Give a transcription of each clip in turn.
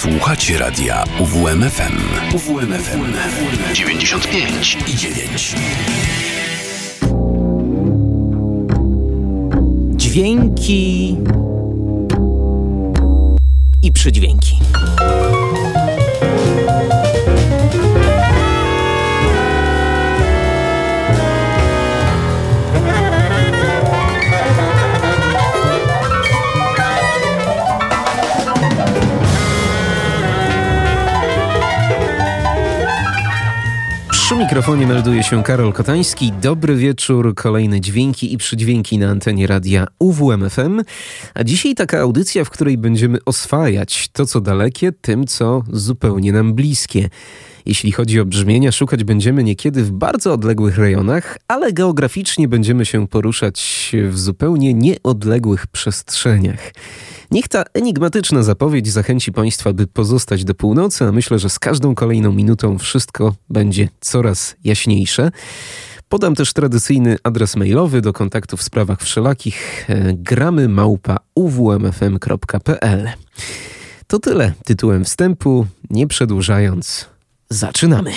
Słuchacie radia UWMFM. UWMFM 95 i 9. Dźwięki i przydźwięki. Mikrofonie melduje się Karol Kotański. Dobry wieczór, kolejne dźwięki i przydźwięki na antenie radia UWMFM. A dzisiaj taka audycja, w której będziemy oswajać to, co dalekie, tym, co zupełnie nam bliskie. Jeśli chodzi o brzmienia, szukać będziemy niekiedy w bardzo odległych rejonach, ale geograficznie będziemy się poruszać w zupełnie nieodległych przestrzeniach. Niech ta enigmatyczna zapowiedź zachęci Państwa, by pozostać do północy, a myślę, że z każdą kolejną minutą wszystko będzie coraz jaśniejsze. Podam też tradycyjny adres mailowy do kontaktu w sprawach wszelakich gramy małpa uwmfm.pl. To tyle tytułem wstępu. Nie przedłużając, zaczynamy.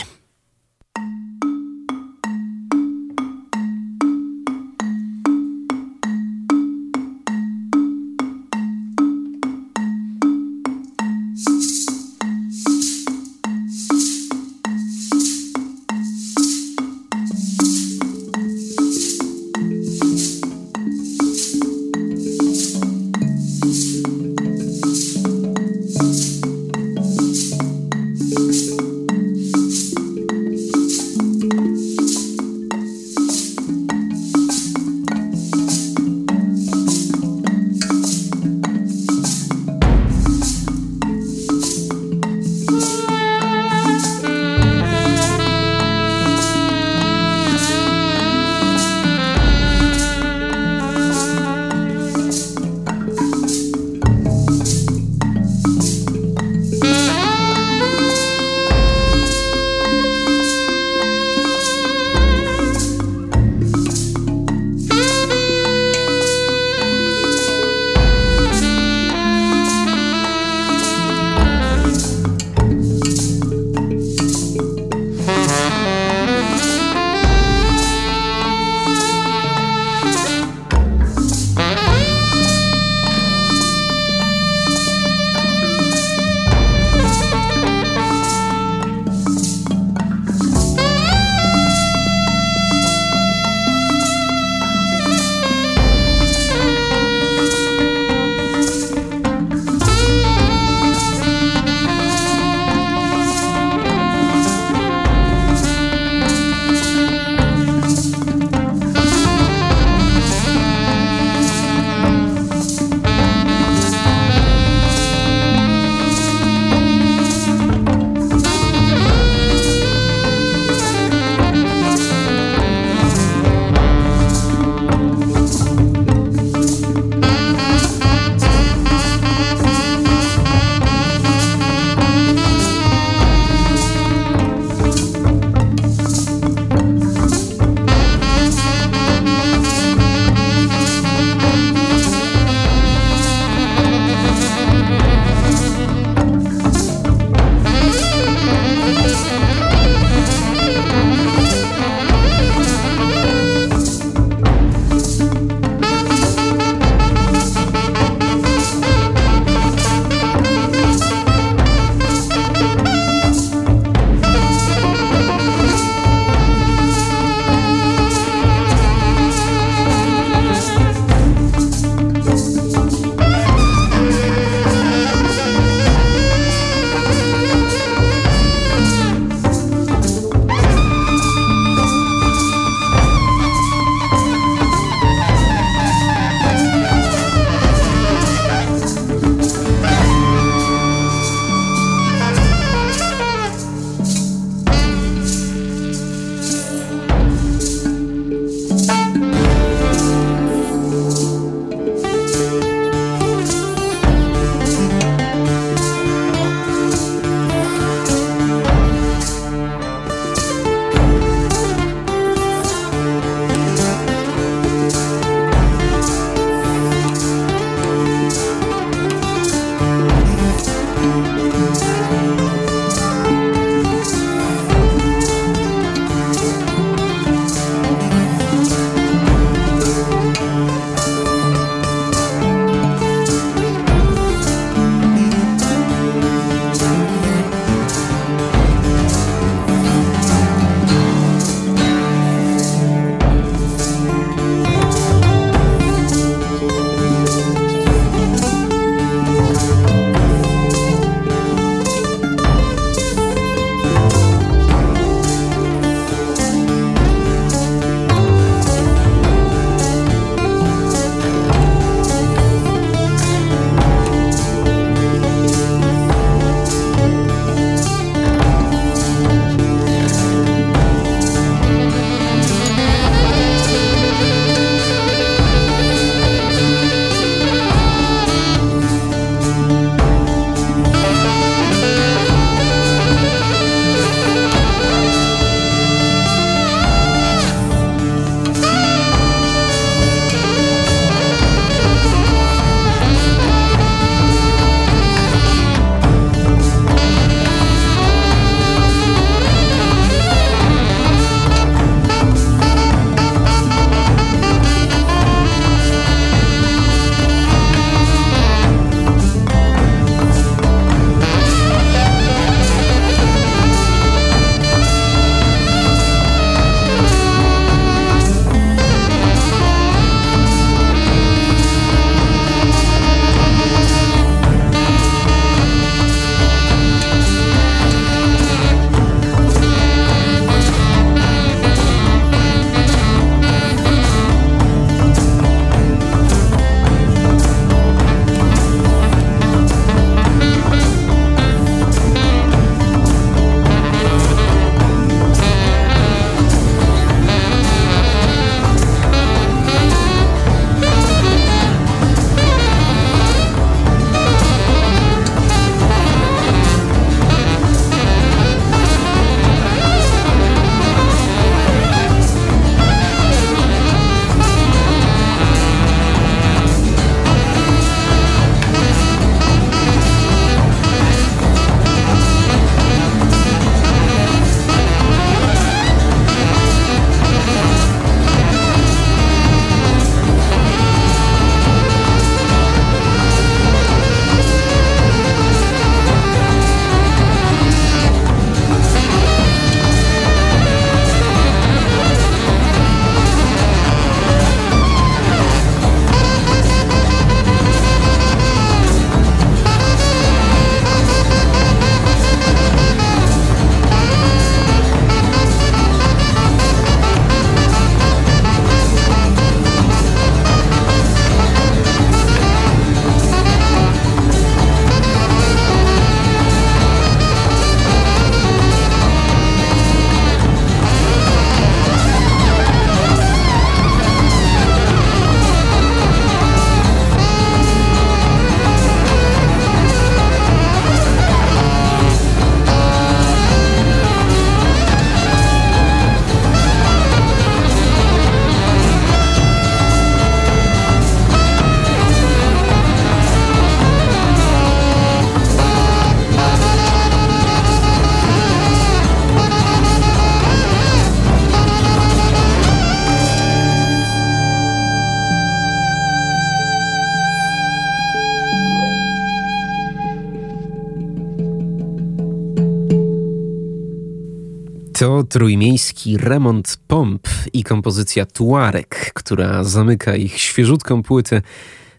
Trójmiejski remont pomp i kompozycja Tuareg, która zamyka ich świeżutką płytę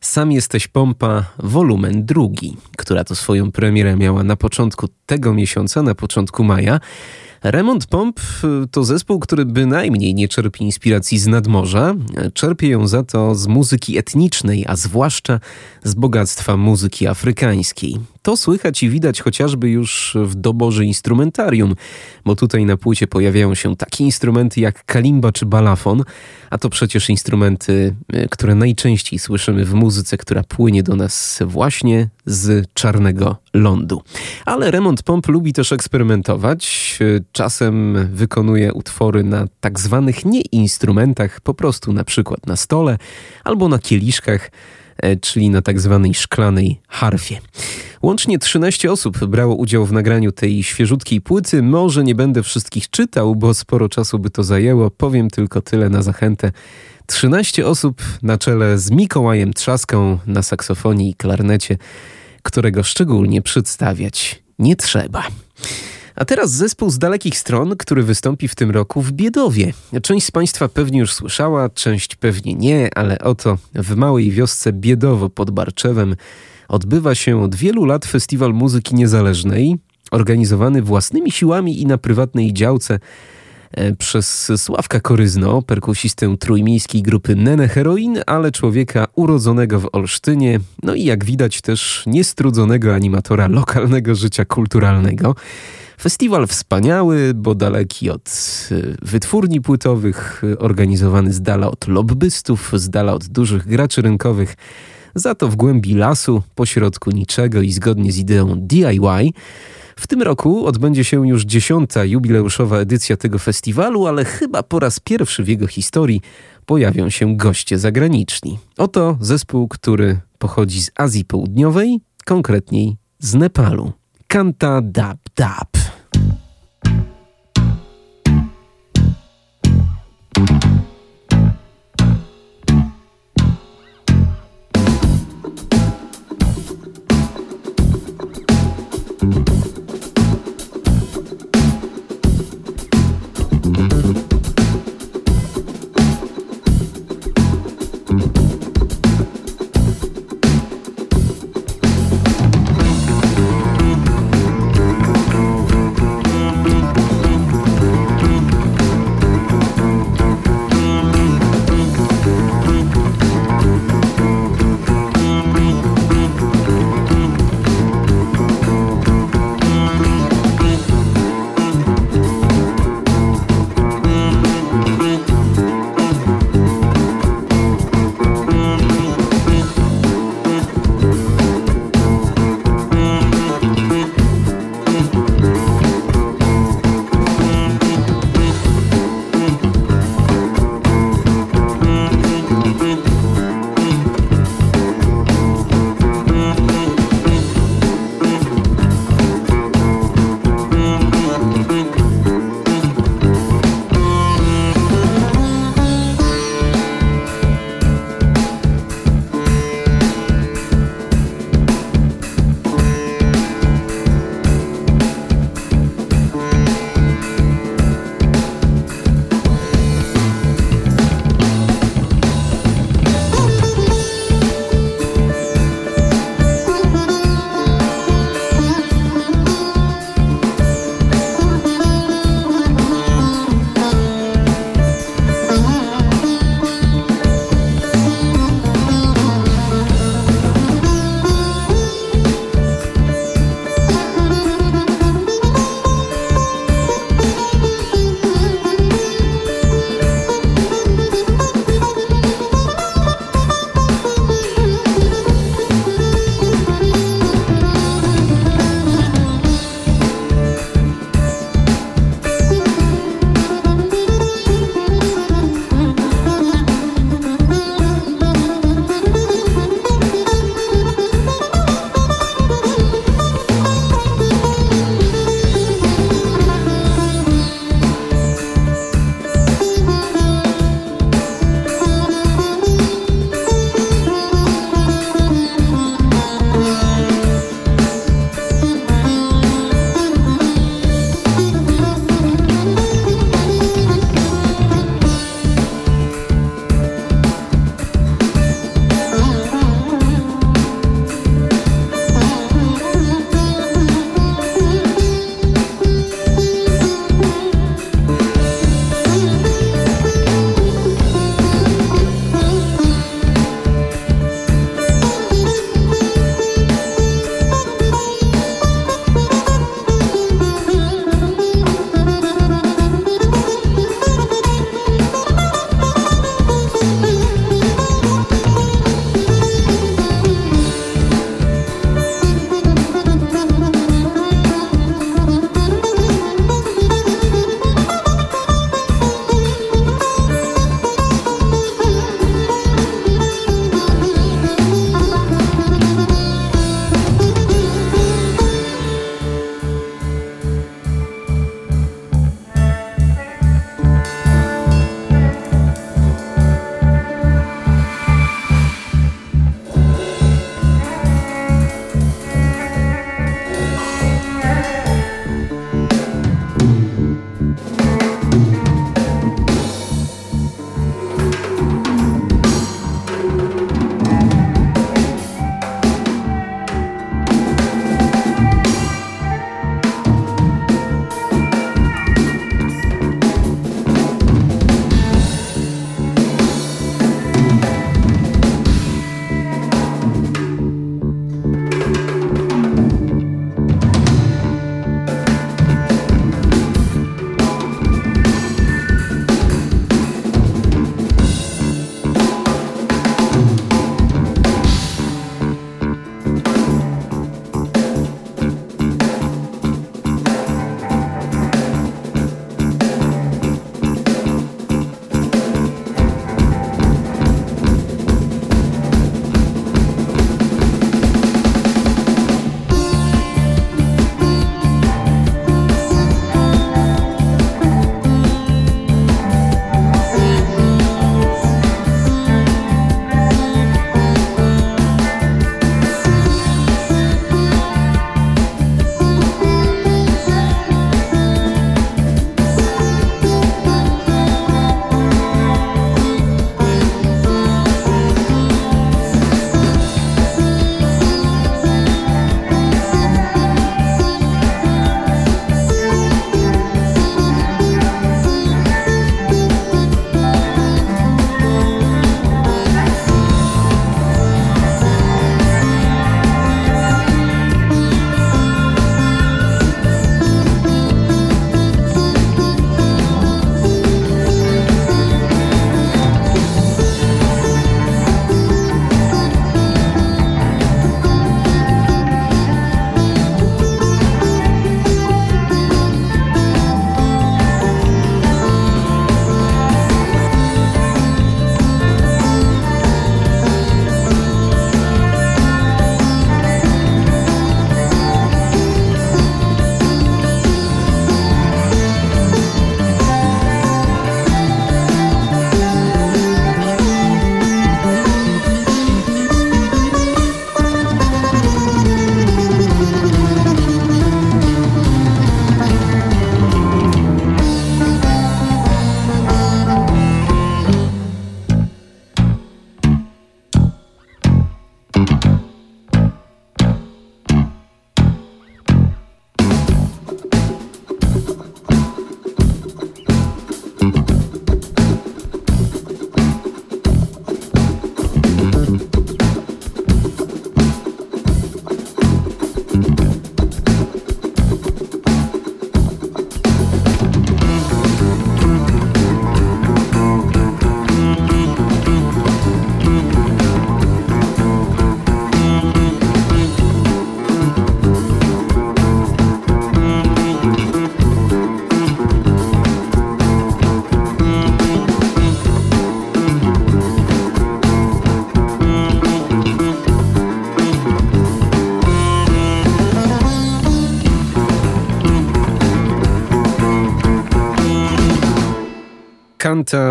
Sam jesteś pompa, wolumen drugi, która to swoją premierę miała na początku tego miesiąca, na początku maja. Remont Pomp y, to zespół, który bynajmniej nie czerpie inspiracji z nadmorza, czerpie ją za to z muzyki etnicznej, a zwłaszcza z bogactwa muzyki afrykańskiej. To słychać i widać chociażby już w doborze instrumentarium, bo tutaj na płycie pojawiają się takie instrumenty jak kalimba czy balafon, a to przecież instrumenty, y, które najczęściej słyszymy w muzyce, która płynie do nas właśnie z czarnego lądu. Ale Remont Pomp lubi też eksperymentować. Czasem wykonuje utwory na tak zwanych nieinstrumentach, po prostu na przykład na stole albo na kieliszkach czyli na tak zwanej szklanej harfie. Łącznie 13 osób brało udział w nagraniu tej świeżutkiej płyty. Może nie będę wszystkich czytał, bo sporo czasu by to zajęło. Powiem tylko tyle na zachętę. 13 osób na czele z Mikołajem Trzaską na saksofonie i klarnecie, którego szczególnie przedstawiać nie trzeba. A teraz zespół z dalekich stron, który wystąpi w tym roku w Biedowie. Część z Państwa pewnie już słyszała, część pewnie nie, ale oto w małej wiosce Biedowo pod Barczewem odbywa się od wielu lat festiwal muzyki niezależnej, organizowany własnymi siłami i na prywatnej działce e, przez Sławka Koryzno, perkusistę trójmiejskiej grupy Nene Heroin, ale człowieka urodzonego w Olsztynie, no i jak widać też niestrudzonego animatora lokalnego życia kulturalnego. Festiwal wspaniały, bo daleki od e, wytwórni płytowych, organizowany z dala od lobbystów, z dala od dużych graczy rynkowych, za to w głębi lasu, pośrodku niczego i zgodnie z ideą DIY. W tym roku odbędzie się już dziesiąta jubileuszowa edycja tego festiwalu, ale chyba po raz pierwszy w jego historii pojawią się goście zagraniczni. Oto zespół, który pochodzi z Azji Południowej, konkretniej z Nepalu. Kanta Dab Dab. Thank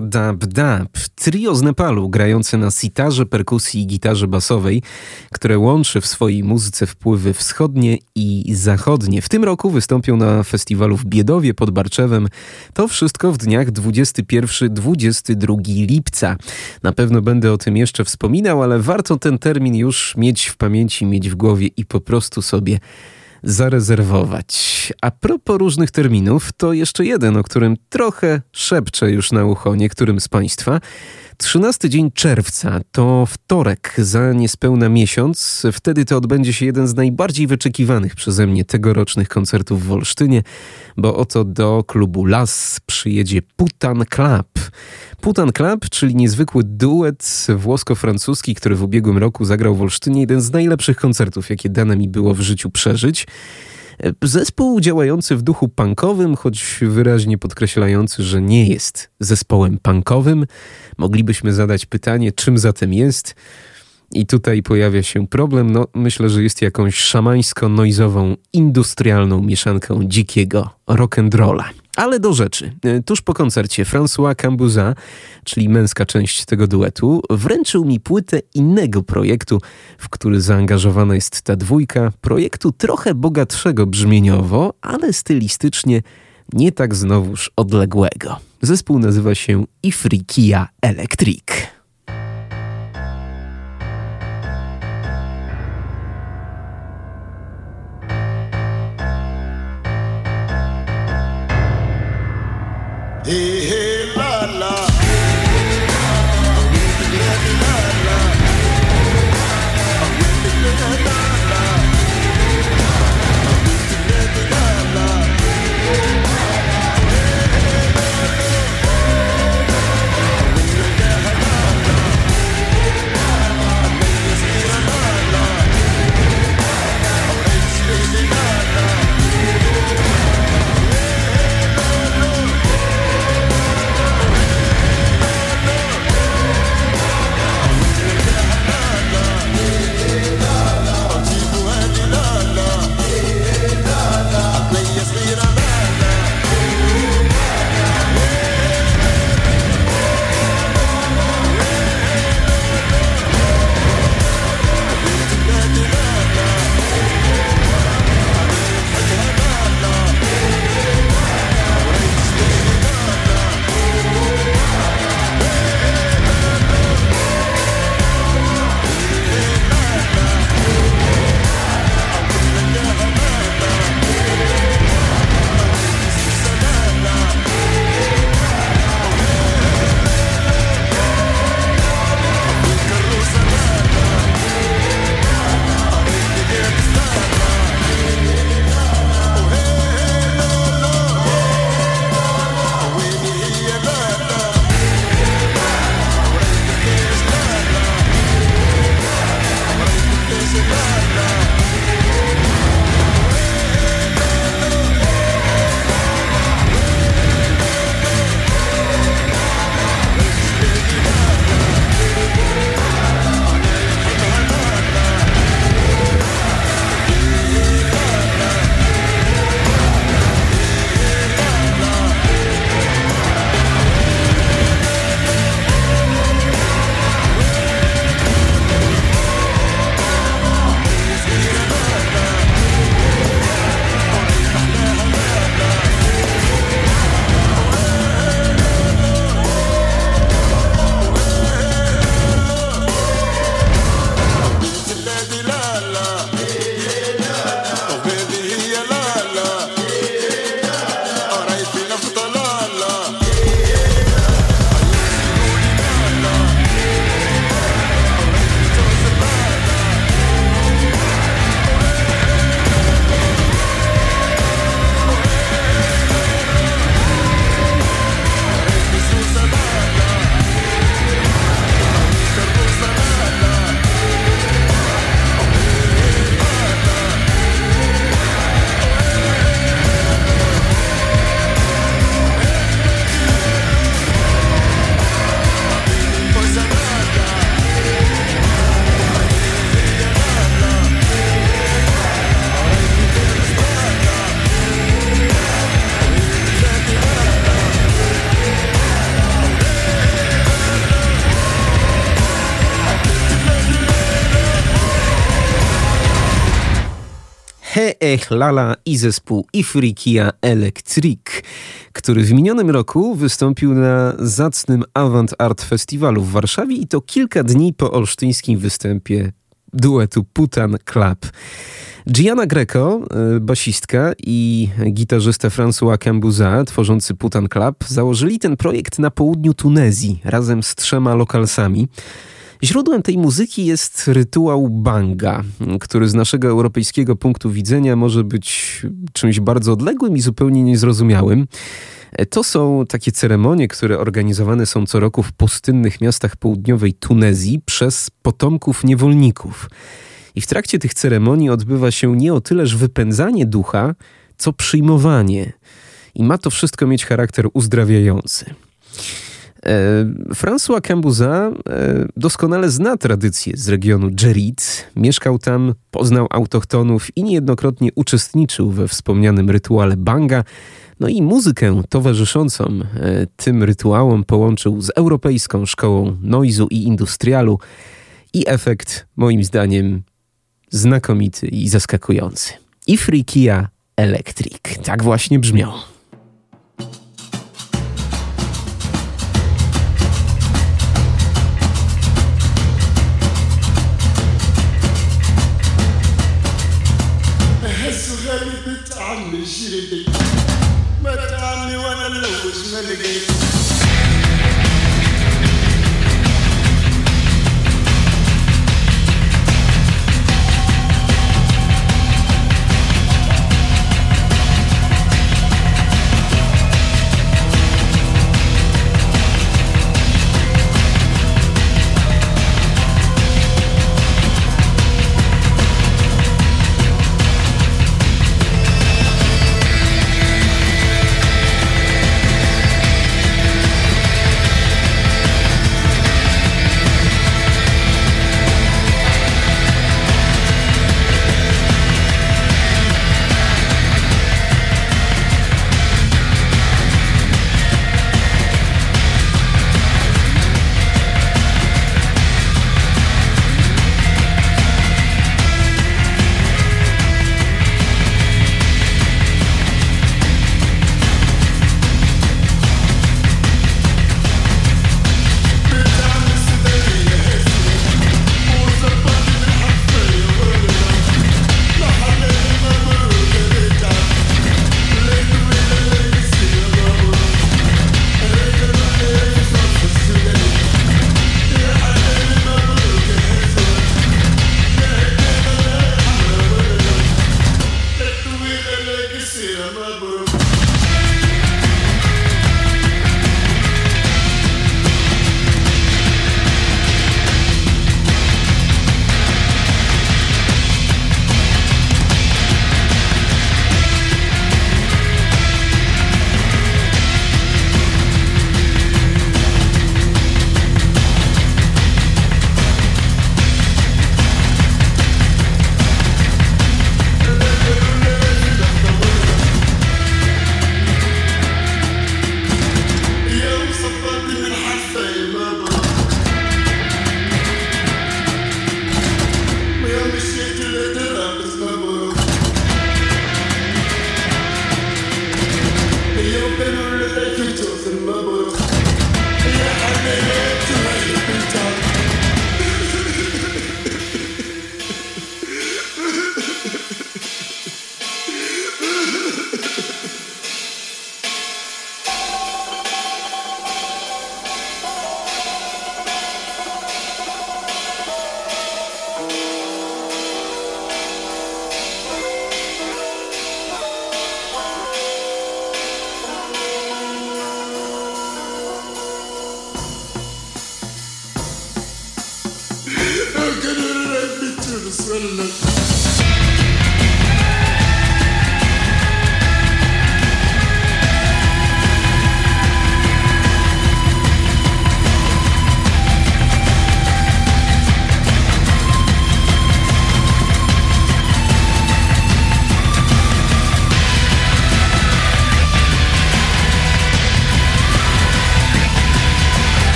Dab Dab, trio z Nepalu grające na sitarze, perkusji i gitarze basowej, które łączy w swojej muzyce wpływy wschodnie i zachodnie. W tym roku wystąpią na festiwalu w Biedowie pod Barczewem. To wszystko w dniach 21-22 lipca. Na pewno będę o tym jeszcze wspominał, ale warto ten termin już mieć w pamięci, mieć w głowie i po prostu sobie zarezerwować. A propos różnych terminów, to jeszcze jeden, o którym trochę szepczę już na ucho niektórym z Państwa. 13 dzień czerwca to wtorek za niespełna miesiąc. Wtedy to odbędzie się jeden z najbardziej wyczekiwanych przeze mnie tegorocznych koncertów w Olsztynie, bo oto do klubu Las przyjedzie Putan Club. Putan Club, czyli niezwykły duet włosko-francuski, który w ubiegłym roku zagrał w Olsztynie jeden z najlepszych koncertów, jakie dane mi było w życiu przeżyć. Zespół działający w duchu punkowym, choć wyraźnie podkreślający, że nie jest zespołem punkowym. Moglibyśmy zadać pytanie, czym zatem jest. I tutaj pojawia się problem. No, myślę, że jest jakąś szamańsko-noizową, industrialną mieszanką dzikiego rock'n'rolla. Ale do rzeczy. E, tuż po koncercie François Cambuza, czyli męska część tego duetu, wręczył mi płytę innego projektu, w który zaangażowana jest ta dwójka. Projektu trochę bogatszego brzmieniowo, ale stylistycznie nie tak znowuż odległego. Zespół nazywa się Ifrikia Electric. Hey, hey, la, la. He Ech Lala i zespół Ifrikia Electric, który w minionym roku wystąpił na zacnym Avant Art Festiwalu w Warszawie i to kilka dni po olsztyńskim występie duetu Putan Club. Gianna Greco, e, basistka i gitarzysta François Cambuza, tworzący Putan Club, założyli ten projekt na południu Tunezji razem z trzema lokalsami. Źródłem tej muzyki jest rytuał banga, który z naszego europejskiego punktu widzenia może być czymś bardzo odległym i zupełnie niezrozumiałym. To są takie ceremonie, które organizowane są co roku w pustynnych miastach południowej Tunezji przez potomków niewolników. I w trakcie tych ceremonii odbywa się nie o tyleż wypędzanie ducha, co przyjmowanie. I ma to wszystko mieć charakter uzdrawiający. E, François Cambuza e, doskonale zna tradycje z regionu Dżerit. Mieszkał tam, poznał autochtonów i niejednokrotnie uczestniczył we wspomnianym rytuale banga. No i muzykę towarzyszącą e, tym rytuałom połączył z europejską szkołą noizu i industrialu. I efekt, moim zdaniem, znakomity i zaskakujący. Ifrikia Electric. Tak właśnie brzmiał.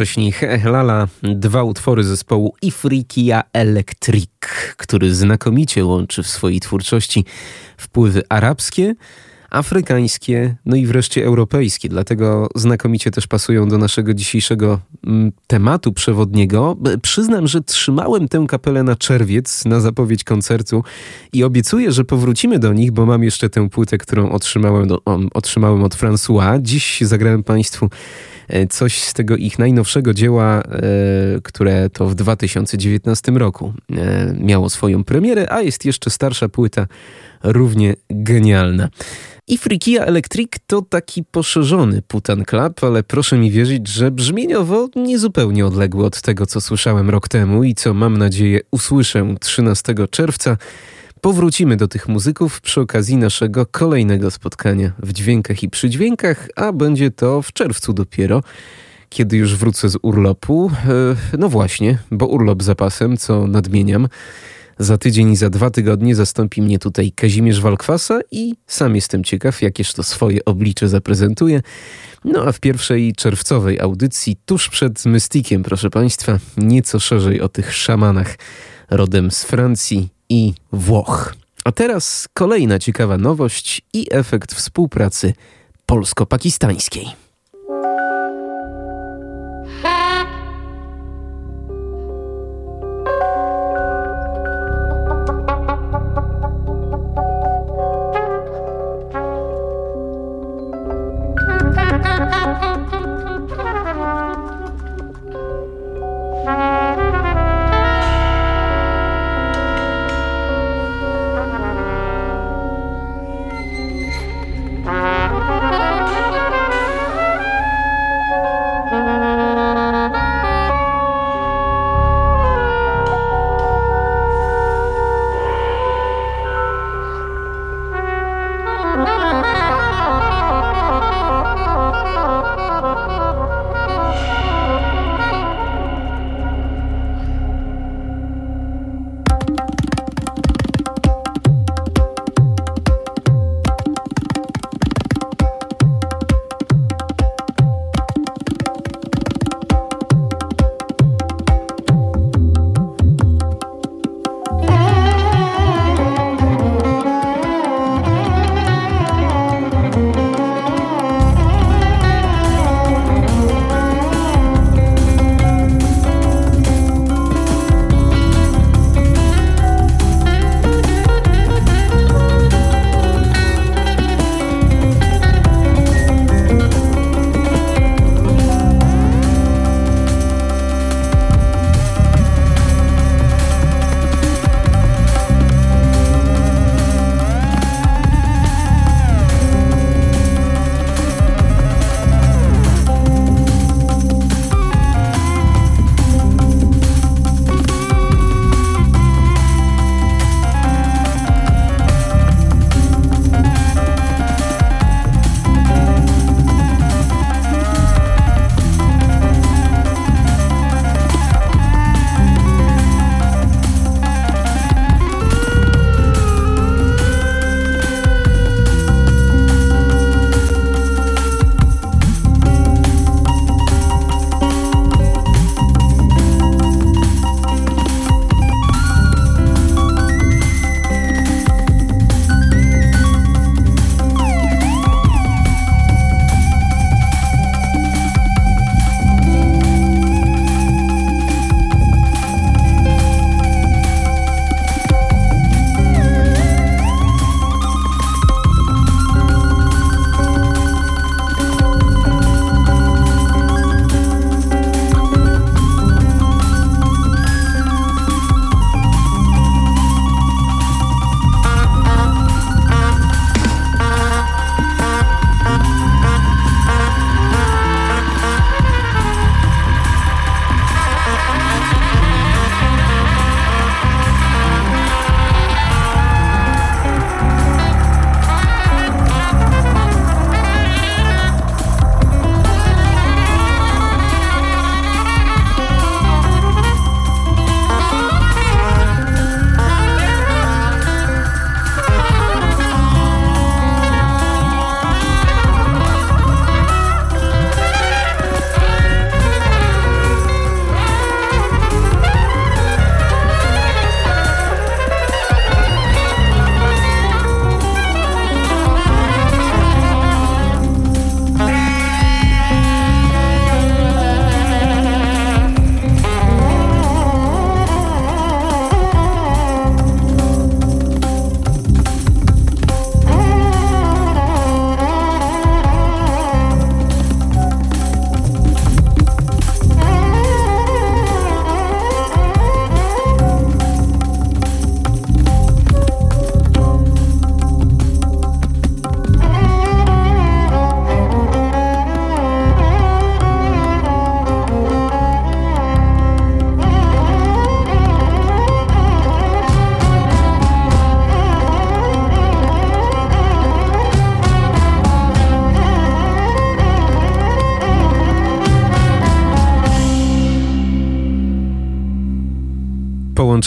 Wcześniej Hehlala, dwa utwory zespołu Ifrikia Electric, który znakomicie łączy w swojej twórczości wpływy arabskie, afrykańskie, no i wreszcie europejskie. Dlatego znakomicie też pasują do naszego dzisiejszego mm, tematu przewodniego. Przyznam, że trzymałem tę kapelę na czerwiec, na zapowiedź koncertu i obiecuję, że powrócimy do nich, bo mam jeszcze tę płytę, którą otrzymałem, otrzymałem od François. Dziś zagrałem Państwu E, coś z tego ich najnowszego dzieła, e, które to w 2019 roku e, miało swoją premierę, a jest jeszcze starsza płyta, równie genialna. I Frikia Electric to taki poszerzony Putan Club, ale proszę mi wierzyć, że brzmieniowo niezupełnie odległy od tego, co słyszałem rok temu i co mam nadzieję usłyszę 13 czerwca Powrócimy do tych muzyków przy okazji naszego kolejnego spotkania w dźwiękach i przydźwiękach, a będzie to w czerwcu dopiero, kiedy już wrócę z urlopu. E, no właśnie, bo urlop zapasem, co nadmieniam. Za tydzień i za dwa tygodnie zastąpi mnie tutaj Kazimierz Walkwasa i sam jestem ciekaw, jakież to swoje oblicze zaprezentuje. No a w pierwszej czerwcowej audycji, tuż przed Mystikiem, proszę Państwa, nieco szerzej o tych szamanach rodem z Francji i Włoch. A teraz kolejna ciekawa nowość i efekt współpracy polsko-pakistańskiej.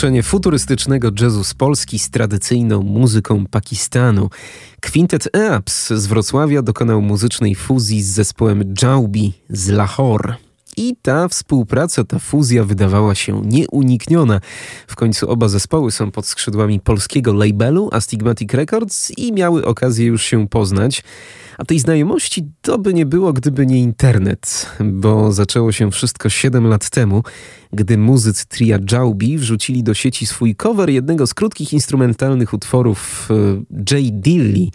Połączenie futurystycznego jazzu z Polski z tradycyjną muzyką Pakistanu. Quintet Eaps z Wrocławia dokonał muzycznej fuzji z zespołem Jaubi z Lahore. I ta współpraca, ta fuzja wydawała się nieunikniona. W końcu oba zespoły są pod skrzydłami polskiego labelu Astigmatic Records i miały okazję już się poznać. A tej znajomości to by nie było, gdyby nie internet, bo zaczęło się wszystko 7 lat temu, gdy muzycy tria Jaubi wrzucili do sieci swój cover jednego z krótkich instrumentalnych utworów e, Jay Dilly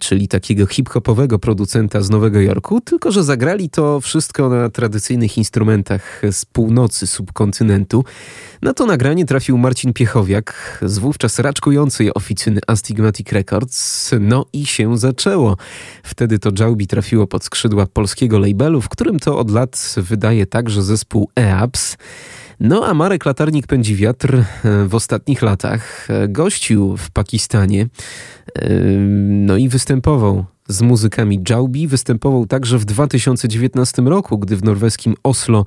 czyli takiego hip-hopowego producenta z Nowego Jorku, tylko że zagrali to wszystko na tradycyjnych instrumentach z północy subkontynentu. Na to nagranie trafił Marcin Piechowiak z wówczas raczkującej oficyny Astigmatic Records. No i się zaczęło. Wtedy to Jaubi trafiło pod skrzydła polskiego labelu, w którym to od lat wydaje także zespół EAPS. No a Marek Latarnik pędzi wiatr e, w ostatnich latach. E, gościł w Pakistanie, e, no i występował z muzykami Jaubi. Występował także w 2019 roku, gdy w norweskim Oslo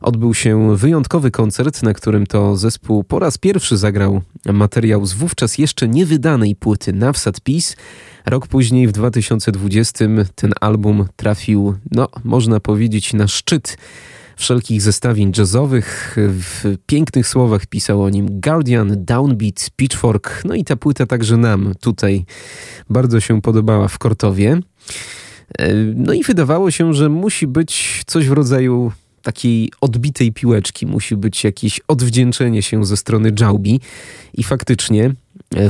odbył się wyjątkowy koncert, na którym to zespół po raz pierwszy zagrał materiał z wówczas jeszcze niewydanej płyty Navsat Peace. Rok później, w 2020, ten album trafił, no, można powiedzieć, na szczyt wszelkich zestawień jazzowych. W pięknych słowach pisał o nim Guardian, Downbeat, Pitchfork. No i ta płyta także nam tutaj bardzo się podobała w Kortowie. E, no i wydawało się, że musi być coś w rodzaju takiej odbitej piłeczki, musi być jakieś odwdzięczenie się ze strony Jaubi. I faktycznie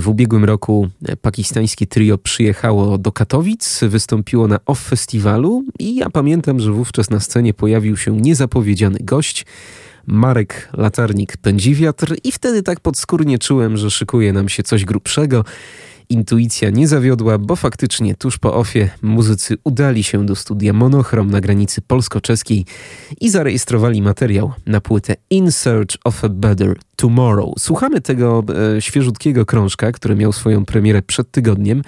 w ubiegłym roku pakistańskie trio przyjechało do Katowic, wystąpiło na OFF Festiwalu i ja pamiętam, że wówczas na scenie pojawił się niezapowiedziany gość, Marek Latarnik pędzi wiatr i wtedy tak podskórnie czułem, że szykuje nam się coś grubszego. Intuicja nie zawiodła, bo faktycznie tuż po ofie muzycy udali się do studia Monochrom na granicy polsko-czeskiej i zarejestrowali materiał na płytę In Search of a Better Tomorrow. Słuchamy tego e, świeżutkiego krążka, który miał swoją premierę przed tygodniem.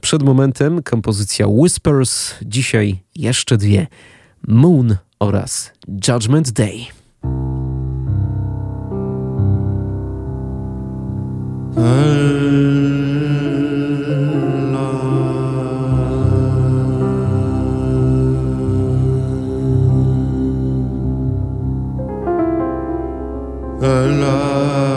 Przed momentem kompozycja Whispers, dzisiaj jeszcze dwie: Moon oraz Judgment Day. Hmm. alive.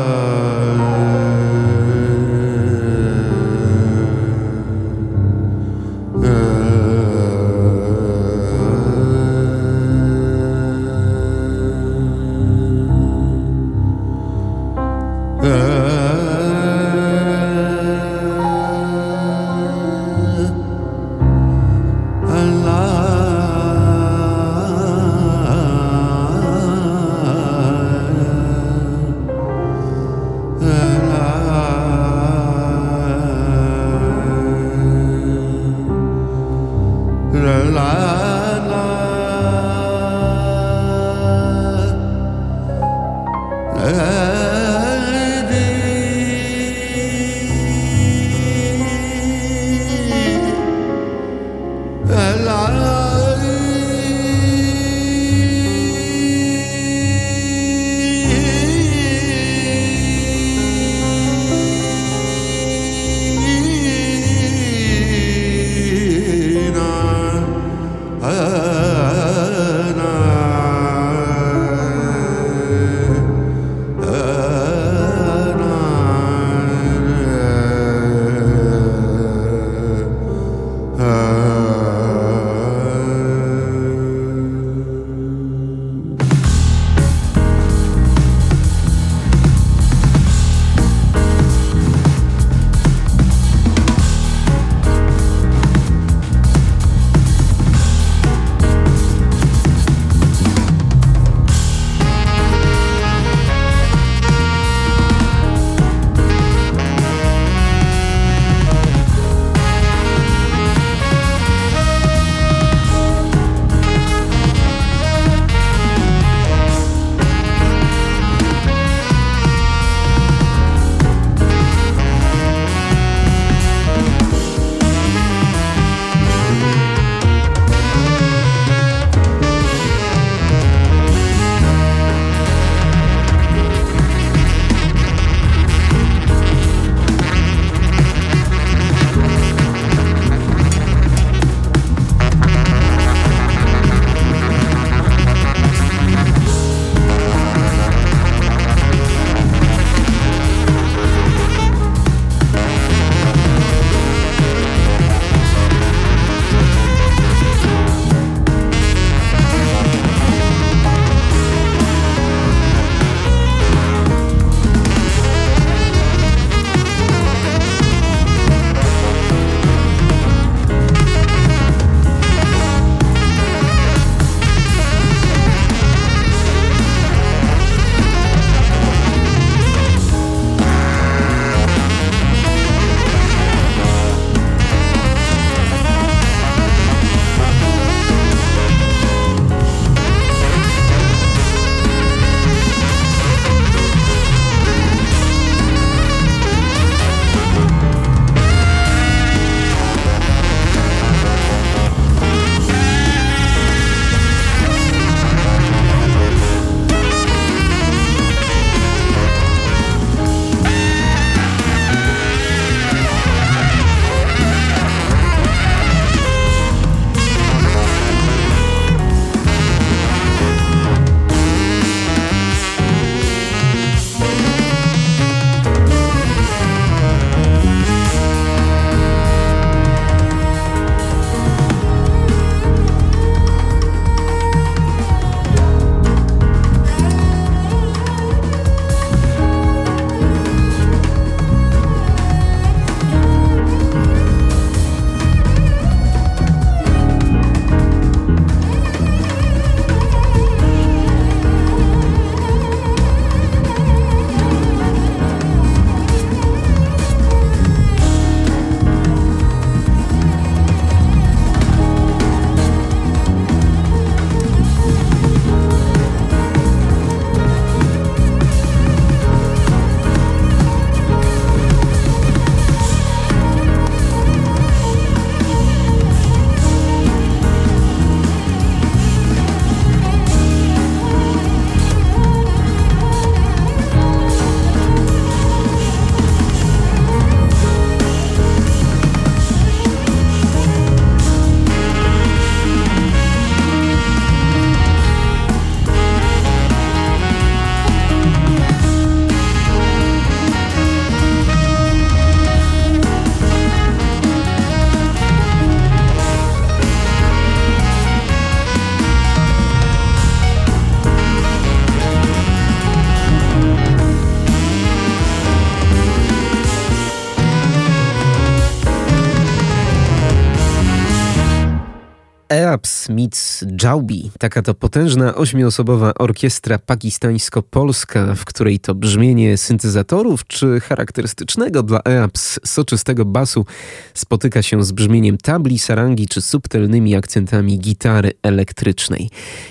Jaubi. Taka to potężna ośmioosobowa orkiestra pakistańsko-polska, w której to brzmienie syntezatorów czy charakterystycznego dla EAPS soczystego basu spotyka się z brzmieniem tabli, sarangi czy subtelnymi akcentami gitary elektrycznej.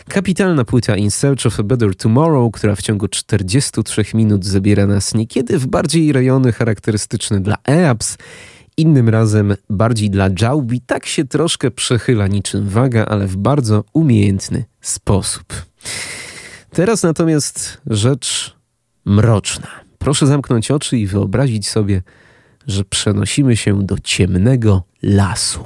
Kapitalna płyta In Search of a Better Tomorrow, która w ciągu 43 minut zabiera nas niekiedy w bardziej rejony charakterystyczne dla EAPS Innym razem bardziej dla Jaubi tak się troszkę przechyla niczym waga, ale w bardzo umiejętny sposób. Teraz natomiast rzecz mroczna. Proszę zamknąć oczy i wyobrazić sobie, że przenosimy się do ciemnego lasu.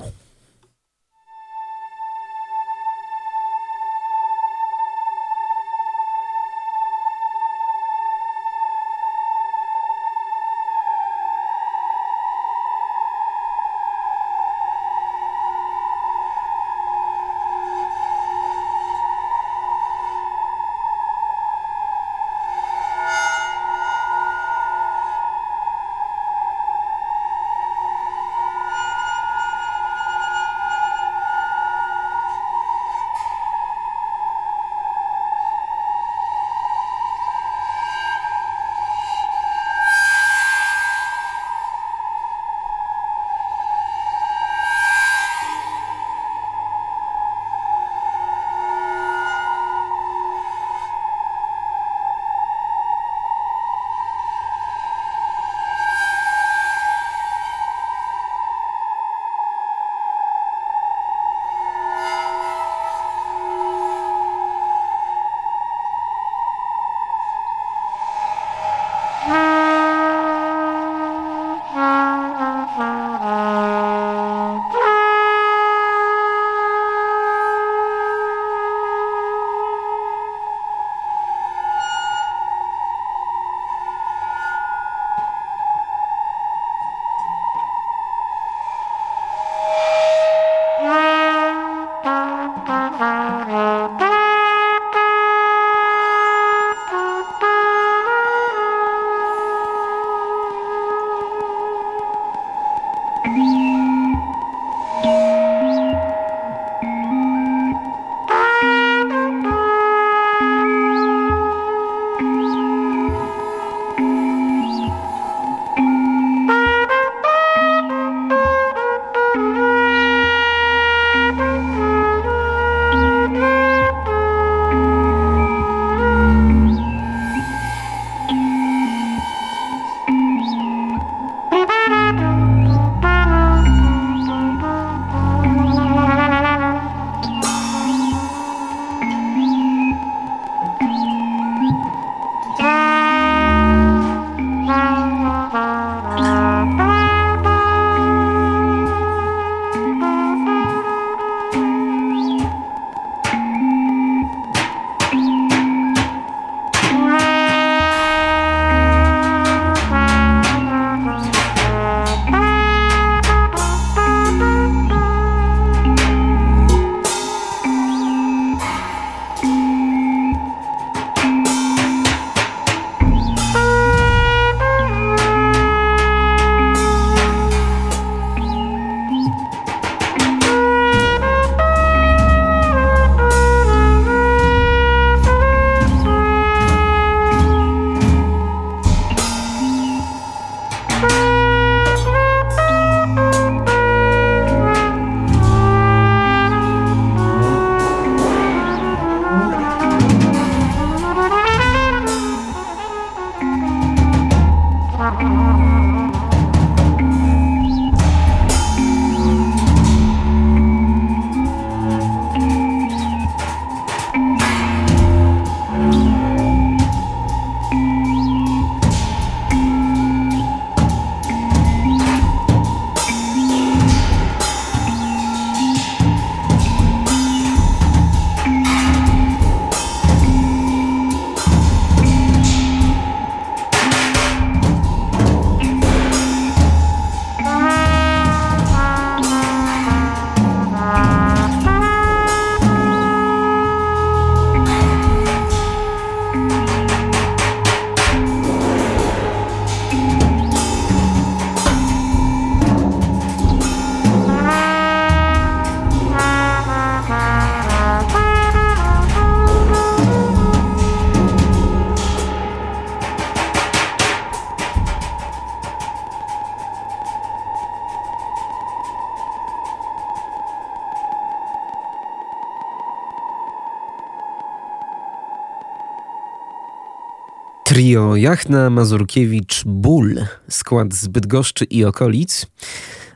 Trio Jachna, Mazurkiewicz, Ból, skład z Bydgoszczy i okolic.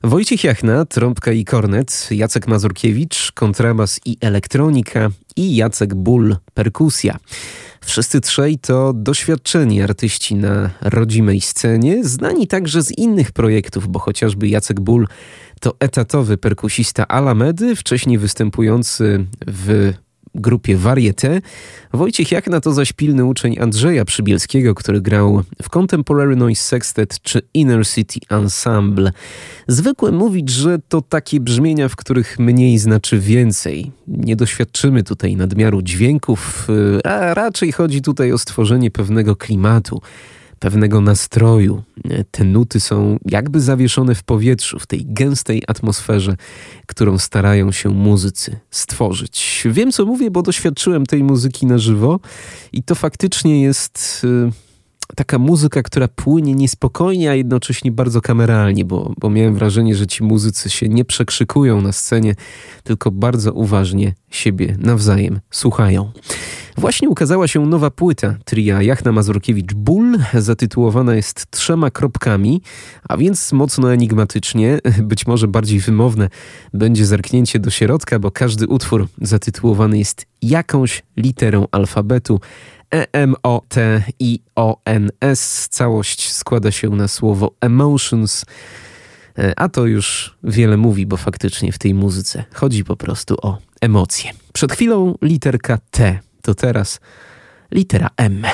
Wojciech Jachna, trąbka i kornet, Jacek Mazurkiewicz, kontrabas i elektronika i Jacek Ból, perkusja. Wszyscy trzej to doświadczeni artyści na rodzimej scenie, znani także z innych projektów, bo chociażby Jacek Ból to etatowy perkusista Alamedy, wcześniej występujący w grupie Varieté. Wojciech Jakna to zaś pilny uczeń Andrzeja Przybielskiego, który grał w Contemporary Noise Sextet czy Inner City Ensemble. Zwykłem mówić, że to takie brzmienia, w których mniej znaczy więcej. Nie doświadczymy tutaj nadmiaru dźwięków, a raczej chodzi tutaj o stworzenie pewnego klimatu pewnego nastroju. Te nuty są jakby zawieszone w powietrzu, w tej gęstej atmosferze, którą starają się muzycy stworzyć. Wiem, co mówię, bo doświadczyłem tej muzyki na żywo i to faktycznie jest y, taka muzyka, która płynie niespokojnie, a jednocześnie bardzo kameralnie, bo, bo miałem wrażenie, że ci muzycy się nie przekrzykują na scenie, tylko bardzo uważnie siebie nawzajem słuchają. Właśnie ukazała się nowa płyta tria Jachna Mazurkiewicz Ból, zatytułowana jest trzema kropkami, a więc mocno enigmatycznie, być może bardziej wymowne będzie zerknięcie do środka, bo każdy utwór zatytułowany jest jakąś literą alfabetu, E-M-O-T-I-O-N-S. Całość składa się na słowo emotions. E, a to już wiele mówi, bo faktycznie w tej muzyce chodzi po prostu o emocje. Przed chwilą literka T, to teraz litera M.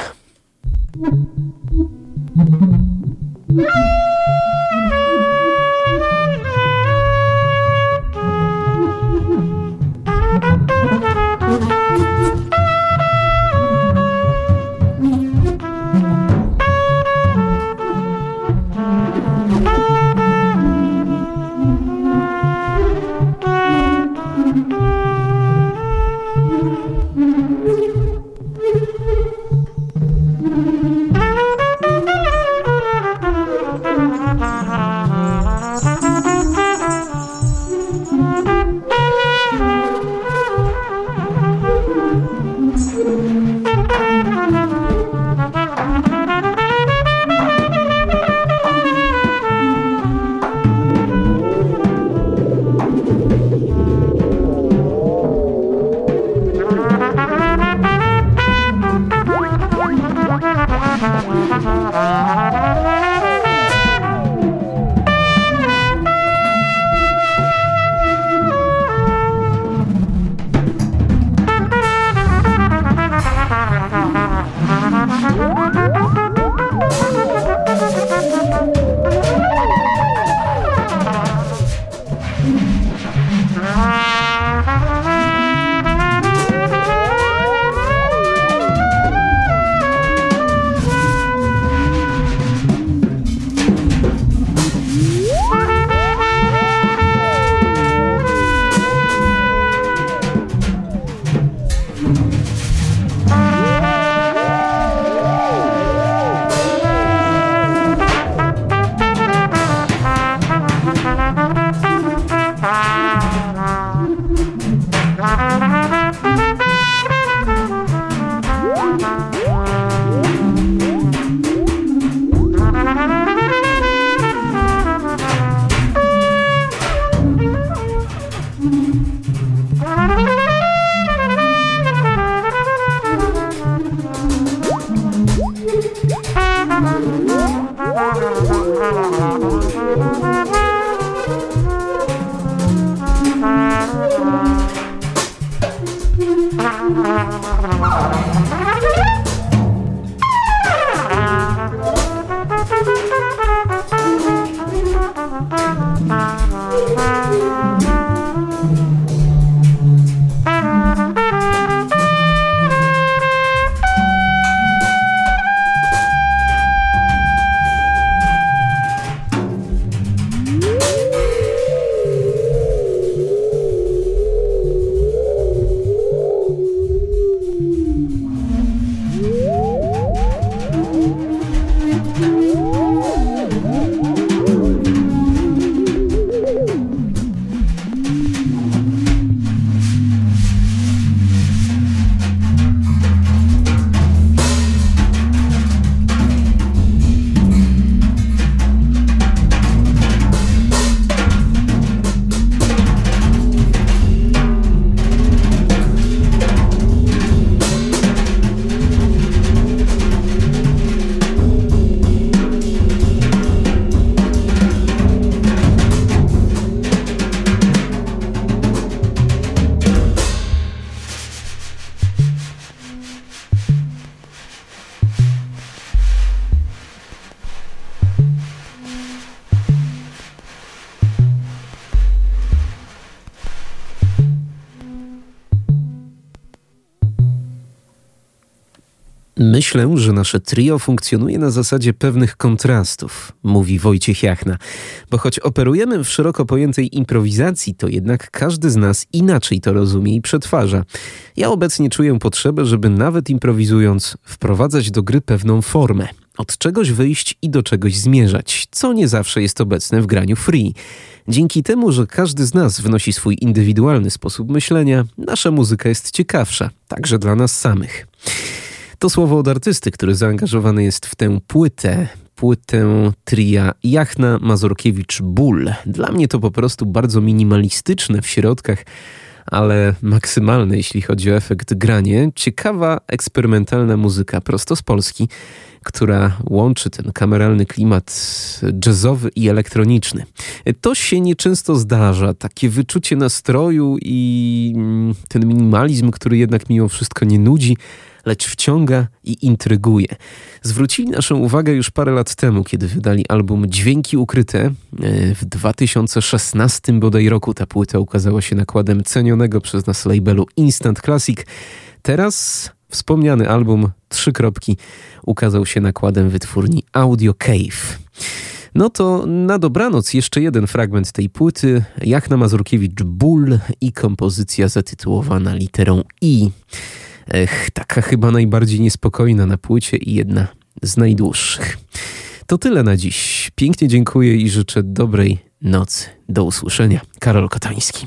Myślę, że nasze trio funkcjonuje na zasadzie pewnych kontrastów, mówi Wojciech Jachna, bo choć operujemy w szeroko pojętej improwizacji, to jednak każdy z nas inaczej to rozumie i przetwarza. Ja obecnie czuję potrzebę, żeby nawet improwizując wprowadzać do gry pewną formę, od czegoś wyjść i do czegoś zmierzać, co nie zawsze jest obecne w graniu free. Dzięki temu, że każdy z nas wnosi swój indywidualny sposób myślenia, nasza muzyka jest ciekawsza, także dla nas samych. To słowo od artysty, który zaangażowany jest w tę płytę. Płytę tria Jachna Mazurkiewicz Ból. Dla mnie to po prostu bardzo minimalistyczne w środkach, ale maksymalne, jeśli chodzi o efekt granie. Ciekawa, eksperymentalna muzyka prosto z Polski, która łączy ten kameralny klimat jazzowy i elektroniczny. To się nieczęsto zdarza, takie wyczucie nastroju i mm, ten minimalizm, który jednak mimo wszystko nie nudzi, lecz wciąga i intryguje. Zwrócili naszą uwagę już parę lat temu, kiedy wydali album Dźwięki Ukryte. E, w 2016 bodaj roku ta płyta ukazała się nakładem cenionego przez nas labelu Instant Classic. Teraz wspomniany album Trzy Kropki ukazał się nakładem wytwórni Audio Cave. No to na dobranoc jeszcze jeden fragment tej płyty. Jachna Mazurkiewicz Ból i kompozycja zatytułowana literą I. Ech, taka chyba najbardziej niespokojna na płycie i jedna z najdłuższych. To tyle na dziś. Pięknie dziękuję i życzę dobrej nocy. Do usłyszenia. Karol Kotański.